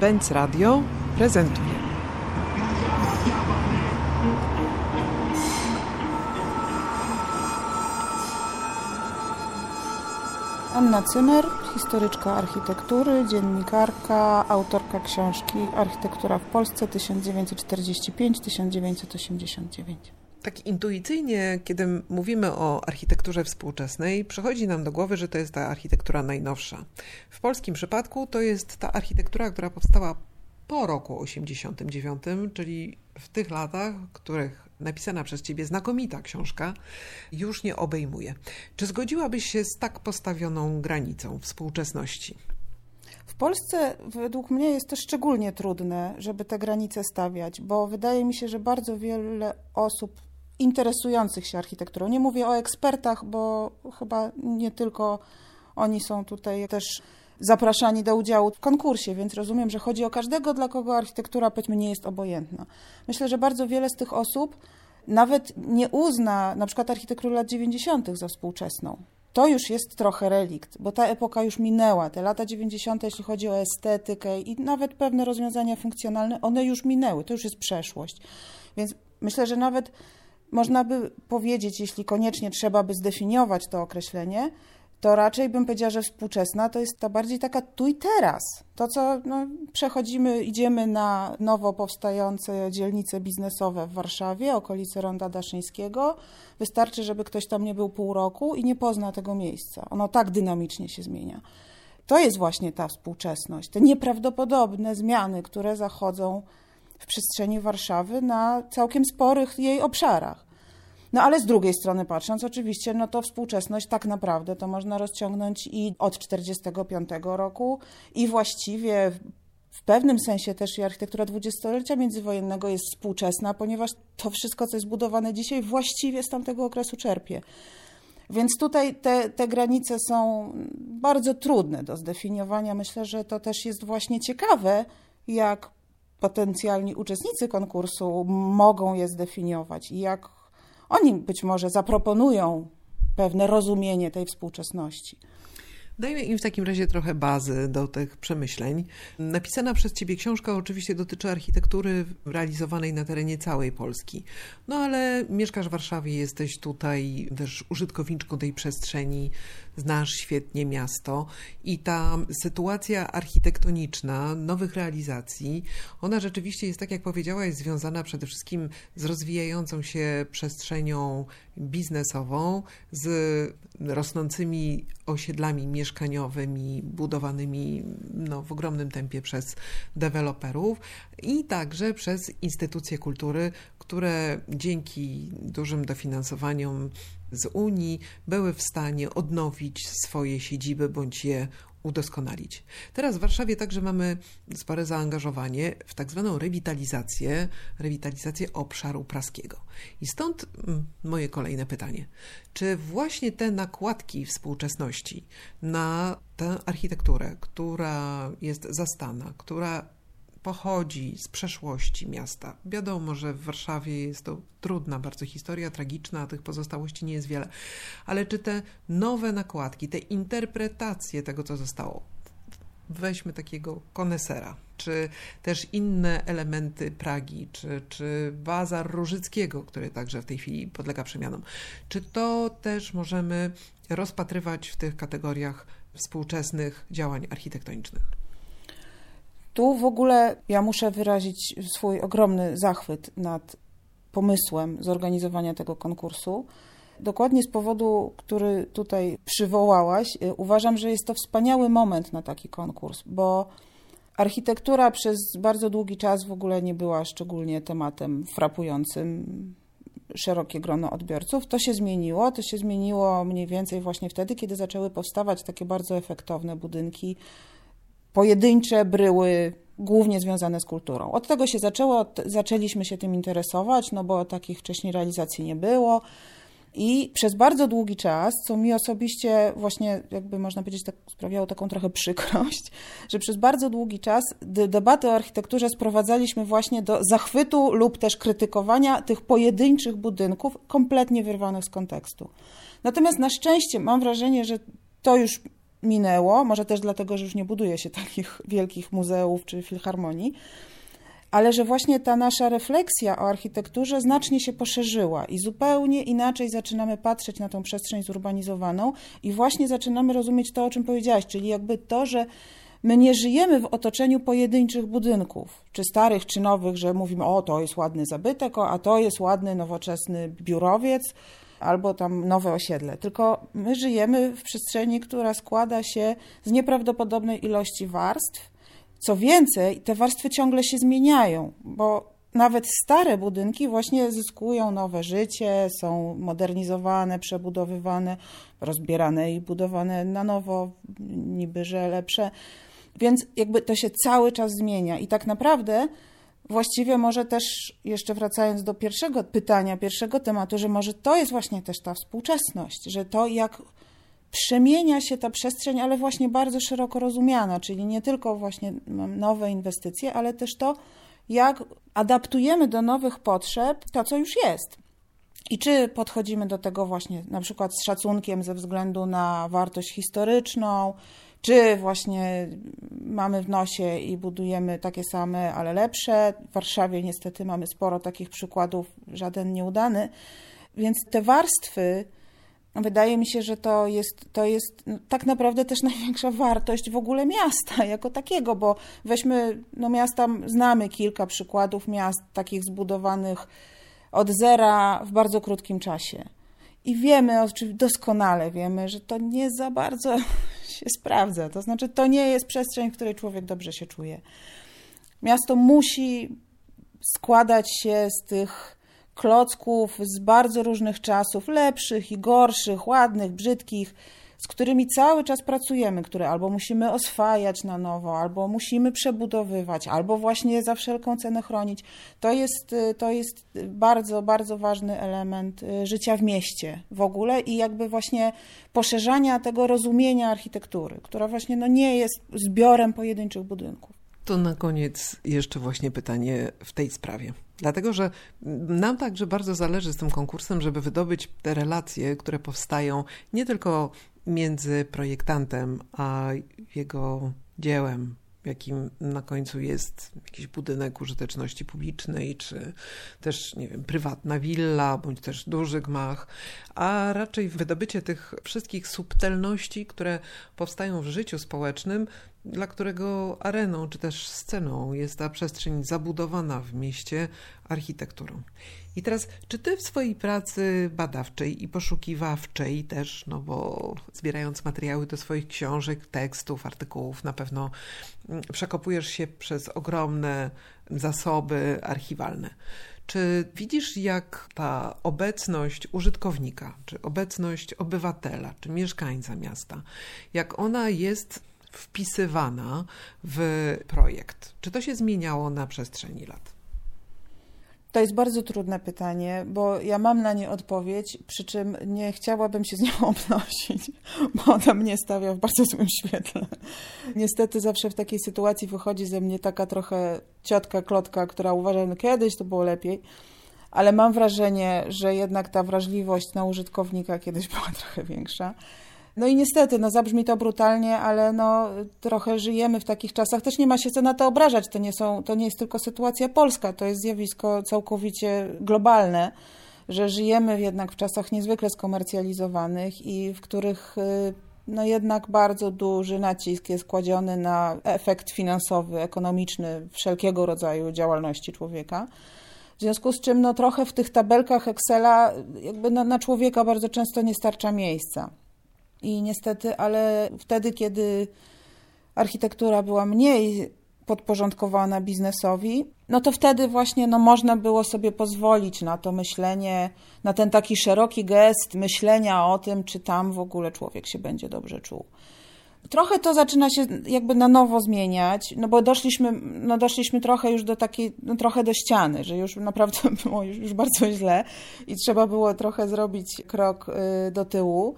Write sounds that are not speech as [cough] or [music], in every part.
Benz Radio prezentuje. Anna Cymer, historyczka architektury, dziennikarka, autorka książki Architektura w Polsce 1945-1989. Tak intuicyjnie, kiedy mówimy o architekturze współczesnej, przychodzi nam do głowy, że to jest ta architektura najnowsza. W polskim przypadku to jest ta architektura, która powstała po roku 89, czyli w tych latach, których napisana przez ciebie znakomita książka już nie obejmuje. Czy zgodziłabyś się z tak postawioną granicą współczesności? W Polsce według mnie jest to szczególnie trudne, żeby te granice stawiać, bo wydaje mi się, że bardzo wiele osób interesujących się architekturą, nie mówię o ekspertach, bo chyba nie tylko oni są tutaj też zapraszani do udziału w konkursie, więc rozumiem, że chodzi o każdego, dla kogo architektura powiedzmy nie jest obojętna. Myślę, że bardzo wiele z tych osób nawet nie uzna na przykład architektury lat 90. za współczesną. To już jest trochę relikt, bo ta epoka już minęła. Te lata 90., jeśli chodzi o estetykę i nawet pewne rozwiązania funkcjonalne, one już minęły. To już jest przeszłość. Więc myślę, że nawet można by powiedzieć, jeśli koniecznie trzeba by zdefiniować to określenie, to raczej bym powiedziała, że współczesna to jest ta bardziej taka tu i teraz. To, co no, przechodzimy, idziemy na nowo powstające dzielnice biznesowe w Warszawie, okolice Ronda Daszyńskiego. Wystarczy, żeby ktoś tam nie był pół roku i nie pozna tego miejsca. Ono tak dynamicznie się zmienia. To jest właśnie ta współczesność, te nieprawdopodobne zmiany, które zachodzą w przestrzeni Warszawy na całkiem sporych jej obszarach. No ale z drugiej strony patrząc, oczywiście, no to współczesność tak naprawdę to można rozciągnąć i od 1945 roku i właściwie w pewnym sensie też i architektura dwudziestolecia międzywojennego jest współczesna, ponieważ to wszystko, co jest budowane dzisiaj, właściwie z tamtego okresu czerpie. Więc tutaj te, te granice są bardzo trudne do zdefiniowania. Myślę, że to też jest właśnie ciekawe, jak potencjalni uczestnicy konkursu mogą je zdefiniować i jak oni być może zaproponują pewne rozumienie tej współczesności. Dajmy im w takim razie trochę bazy do tych przemyśleń. Napisana przez Ciebie książka oczywiście dotyczy architektury realizowanej na terenie całej Polski. No ale mieszkasz w Warszawie, jesteś tutaj też użytkowniczką tej przestrzeni, znasz świetnie miasto i ta sytuacja architektoniczna nowych realizacji, ona rzeczywiście jest, tak jak powiedziałaś, związana przede wszystkim z rozwijającą się przestrzenią biznesową, z rosnącymi osiedlami mieszkaniowymi, budowanymi no, w ogromnym tempie przez deweloperów i także przez instytucje kultury, które dzięki dużym dofinansowaniom z Unii były w stanie odnowić swoje siedziby bądź je udoskonalić. Teraz w Warszawie także mamy spore zaangażowanie w tak zwaną rewitalizację, rewitalizację obszaru praskiego. I stąd mm, moje kolejne pytanie. Czy właśnie te nakładki współczesności na tę architekturę, która jest zastana, która pochodzi z przeszłości miasta. Wiadomo, że w Warszawie jest to trudna bardzo historia, tragiczna, a tych pozostałości nie jest wiele. Ale czy te nowe nakładki, te interpretacje tego, co zostało, weźmy takiego konesera, czy też inne elementy Pragi, czy, czy bazar Różyckiego, który także w tej chwili podlega przemianom. Czy to też możemy rozpatrywać w tych kategoriach współczesnych działań architektonicznych? Tu w ogóle ja muszę wyrazić swój ogromny zachwyt nad pomysłem zorganizowania tego konkursu. Dokładnie z powodu, który tutaj przywołałaś, y, uważam, że jest to wspaniały moment na taki konkurs, bo architektura przez bardzo długi czas w ogóle nie była szczególnie tematem frapującym szerokie grono odbiorców. To się zmieniło. To się zmieniło mniej więcej właśnie wtedy, kiedy zaczęły powstawać takie bardzo efektowne budynki pojedyncze bryły, głównie związane z kulturą. Od tego się zaczęło, zaczęliśmy się tym interesować, no bo takich wcześniej realizacji nie było. I przez bardzo długi czas, co mi osobiście właśnie, jakby można powiedzieć, tak sprawiało taką trochę przykrość, [laughs] że przez bardzo długi czas debaty o architekturze sprowadzaliśmy właśnie do zachwytu lub też krytykowania tych pojedynczych budynków, kompletnie wyrwanych z kontekstu. Natomiast na szczęście mam wrażenie, że to już minęło, może też dlatego, że już nie buduje się takich wielkich muzeów czy filharmonii, ale że właśnie ta nasza refleksja o architekturze znacznie się poszerzyła i zupełnie inaczej zaczynamy patrzeć na tą przestrzeń zurbanizowaną i właśnie zaczynamy rozumieć to, o czym powiedziałaś, czyli jakby to, że my nie żyjemy w otoczeniu pojedynczych budynków, czy starych, czy nowych, że mówimy, o to jest ładny zabytek, a to jest ładny, nowoczesny biurowiec, albo tam nowe osiedle. Tylko my żyjemy w przestrzeni, która składa się z nieprawdopodobnej ilości warstw, co więcej, te warstwy ciągle się zmieniają, bo nawet stare budynki właśnie zyskują nowe życie, są modernizowane, przebudowywane, rozbierane i budowane na nowo, niby że lepsze. Więc jakby to się cały czas zmienia i tak naprawdę właściwie może też, jeszcze wracając do pierwszego pytania, pierwszego tematu, że może to jest właśnie też ta współczesność, że to jak przemienia się ta przestrzeń, ale właśnie bardzo szeroko rozumiana, czyli nie tylko właśnie nowe inwestycje, ale też to, jak adaptujemy do nowych potrzeb to, co już jest. I czy podchodzimy do tego właśnie na przykład z szacunkiem ze względu na wartość historyczną, czy właśnie mamy w nosie i budujemy takie same, ale lepsze. W Warszawie niestety mamy sporo takich przykładów, żaden nieudany. Więc te warstwy Wydaje mi się, że to jest, to jest tak naprawdę też [laughs] największa wartość w ogóle miasta jako takiego, bo weźmy, no miasta, znamy kilka przykładów miast takich zbudowanych od zera w bardzo krótkim czasie. I wiemy, doskonale wiemy, że to nie za bardzo się sprawdza. To znaczy, to nie jest przestrzeń, w której człowiek dobrze się czuje. Miasto musi składać się z tych klocków z bardzo różnych czasów, lepszych i gorszych, ładnych, brzydkich, z którymi cały czas pracujemy, które albo musimy oswajać na nowo, albo musimy przebudowywać, albo właśnie za wszelką cenę chronić. To jest, to jest bardzo, bardzo ważny element y, życia w mieście w ogóle i jakby właśnie poszerzania tego rozumienia architektury, która właśnie no nie jest zbiorem pojedynczych budynków. To na koniec jeszcze właśnie pytanie w tej sprawie. Dlatego, że nam także bardzo zależy z tym konkursem, żeby wydobyć te relacje, które powstają nie tylko między projektantem a jego dziełem, jakim na końcu jest jakiś budynek użyteczności publicznej, czy też, nie wiem, prywatna willa, bądź też duży gmach, a raczej wydobycie tych wszystkich subtelności, które powstają w życiu społecznym, dla którego areną czy też sceną jest ta przestrzeń zabudowana w mieście architekturą. I teraz, czy ty w swojej pracy badawczej i poszukiwawczej też, no bo zbierając materiały do swoich książek, tekstów, artykułów, na pewno mm, przekopujesz się przez ogromne zasoby archiwalne. Czy widzisz, jak ta obecność użytkownika, czy obecność obywatela, czy mieszkańca miasta, jak ona jest wpisywana w projekt? Czy to się zmieniało na przestrzeni lat? To jest bardzo trudne pytanie, bo ja mam na nie odpowiedź, przy czym nie chciałabym się z nią [laughs] obnosić, bo ona mnie stawia w bardzo złym świetle. Niestety zawsze w takiej sytuacji wychodzi ze mnie taka trochę ciotka, klotka, która uważa, że kiedyś to było lepiej, ale mam wrażenie, że jednak ta wrażliwość na użytkownika kiedyś była [laughs] trochę większa. No i niestety, no zabrzmi to brutalnie, ale no trochę żyjemy w takich czasach. Też nie ma się co na to obrażać. To nie, są, to nie jest tylko sytuacja polska, to jest zjawisko całkowicie globalne, że żyjemy jednak w czasach niezwykle skomercjalizowanych i w których y, no jednak bardzo duży nacisk jest kładziony na efekt finansowy, ekonomiczny wszelkiego rodzaju działalności człowieka. W związku z czym no, trochę w tych tabelkach Excela jakby na, na człowieka bardzo często nie starcza miejsca. I niestety, ale wtedy, kiedy architektura była mniej podporządkowana biznesowi, no to wtedy właśnie no, można było sobie pozwolić na to myślenie, na ten taki szeroki gest myślenia o tym, czy tam w ogóle człowiek się będzie dobrze czuł. Trochę to zaczyna się jakby na nowo zmieniać, no bo doszliśmy, no doszliśmy trochę już do takiej, no trochę do ściany, że już naprawdę [laughs] było już, już bardzo źle i trzeba było trochę zrobić krok y, do tyłu.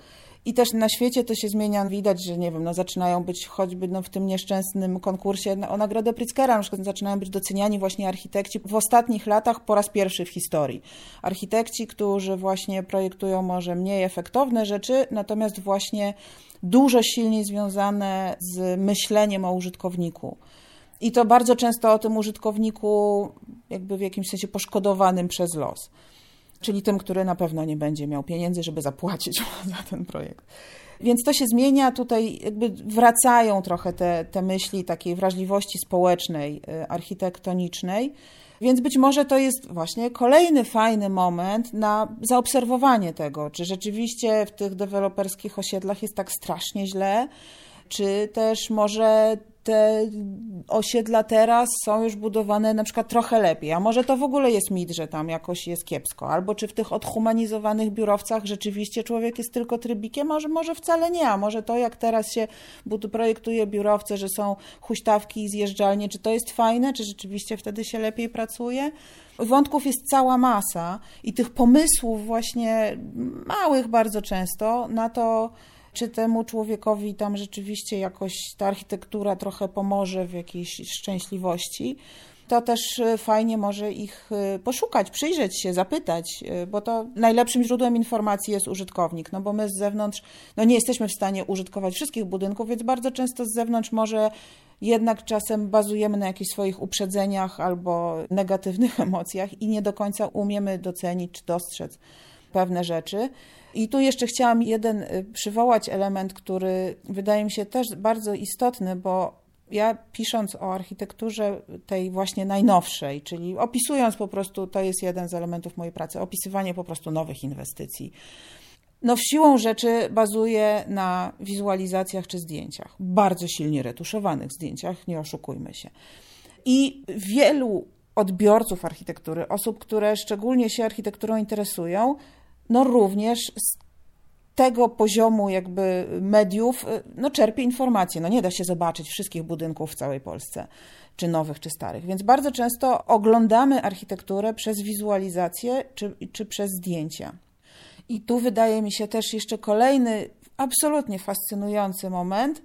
I też na świecie to się zmienia, widać, że nie wiem, no zaczynają być choćby no, w tym nieszczęsnym konkursie o Nagrodę Pritzkera, na przykład zaczynają być doceniani właśnie architekci w ostatnich latach po raz pierwszy w historii. Architekci, którzy właśnie projektują może mniej efektowne rzeczy, natomiast właśnie dużo silniej związane z myśleniem o użytkowniku. I to bardzo często o tym użytkowniku, jakby w jakimś sensie poszkodowanym przez los. Czyli tym, który na pewno nie będzie miał pieniędzy, żeby zapłacić [laughs] za ten projekt. Więc to się zmienia, tutaj jakby wracają trochę te, te myśli takiej wrażliwości społecznej, y, architektonicznej. Więc być może to jest właśnie kolejny fajny moment na zaobserwowanie tego, czy rzeczywiście w tych deweloperskich osiedlach jest tak strasznie źle, czy też może te osiedla teraz są już budowane na przykład trochę lepiej, a może to w ogóle jest mit, że tam jakoś jest kiepsko, albo czy w tych odhumanizowanych biurowcach rzeczywiście człowiek jest tylko trybikiem, może, może wcale nie, a może to jak teraz się projektuje biurowce, że są huśtawki i zjeżdżalnie, czy to jest fajne, czy rzeczywiście wtedy się lepiej pracuje? Wątków jest cała masa i tych pomysłów właśnie małych bardzo często na to, czy temu człowiekowi tam rzeczywiście jakoś ta architektura trochę pomoże w jakiejś szczęśliwości, to też y, fajnie może ich y, poszukać, przyjrzeć się, zapytać, y, bo to najlepszym źródłem informacji jest użytkownik, no bo my z zewnątrz no nie jesteśmy w stanie użytkować wszystkich budynków, więc bardzo często z zewnątrz może jednak czasem bazujemy na jakichś swoich uprzedzeniach albo negatywnych [laughs] emocjach i nie do końca umiemy docenić czy dostrzec pewne rzeczy. I tu jeszcze chciałam jeden y, przywołać element, który wydaje mi się też bardzo istotny, bo ja pisząc o architekturze tej właśnie najnowszej, czyli opisując po prostu, to jest jeden z elementów mojej pracy, opisywanie po prostu nowych inwestycji. No, siłą rzeczy bazuje na wizualizacjach czy zdjęciach, bardzo silnie retuszowanych zdjęciach, nie oszukujmy się. I wielu odbiorców architektury, osób, które szczególnie się architekturą interesują, no również z tego poziomu jakby mediów y, no czerpie informacje. No nie da się zobaczyć wszystkich budynków w całej Polsce, czy nowych, czy starych. Więc bardzo często oglądamy architekturę przez wizualizację, czy, czy przez zdjęcia. I tu wydaje mi się też jeszcze kolejny absolutnie fascynujący moment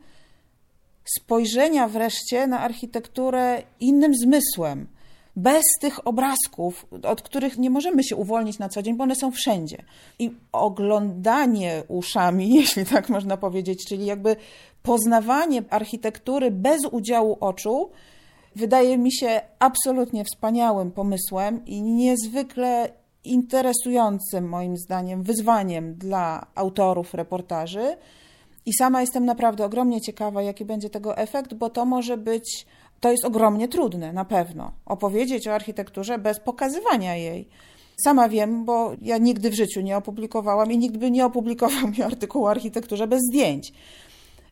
spojrzenia wreszcie na architekturę innym zmysłem – bez tych obrazków, od których nie możemy się uwolnić na co dzień, bo one są wszędzie. I oglądanie uszami, [laughs] jeśli tak można powiedzieć, czyli jakby poznawanie architektury bez udziału oczu, wydaje mi się absolutnie wspaniałym pomysłem i niezwykle interesującym, moim zdaniem, wyzwaniem dla autorów reportaży. I sama jestem naprawdę ogromnie ciekawa, jaki będzie tego efekt, bo to może być to jest ogromnie trudne, na pewno. Opowiedzieć o architekturze bez pokazywania jej. Sama wiem, bo ja nigdy w życiu nie opublikowałam i nikt by nie opublikował [laughs] mi artykułu o architekturze bez zdjęć.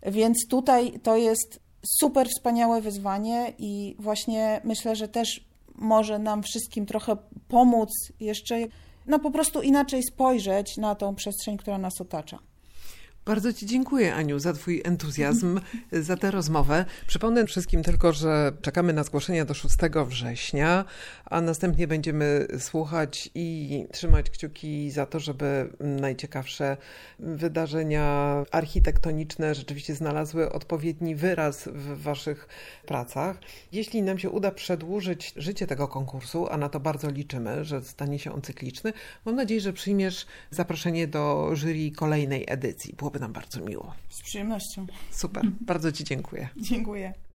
Więc tutaj to jest super wspaniałe wyzwanie i właśnie myślę, że też może nam wszystkim trochę pomóc jeszcze, no po prostu inaczej spojrzeć na tą przestrzeń, która nas otacza. Bardzo Ci dziękuję, Aniu, za Twój entuzjazm, [laughs] za tę rozmowę. Przypomnę wszystkim tylko, że czekamy na zgłoszenia do 6 września, a następnie będziemy słuchać i trzymać kciuki za to, żeby najciekawsze wydarzenia architektoniczne rzeczywiście znalazły odpowiedni wyraz w Waszych pracach. Jeśli nam się uda przedłużyć życie tego konkursu, a na to bardzo liczymy, że stanie się on cykliczny, mam nadzieję, że przyjmiesz zaproszenie do jury kolejnej edycji. Było byłoby nam bardzo miło. Z przyjemnością. Super, bardzo Ci dziękuję. Dziękuję.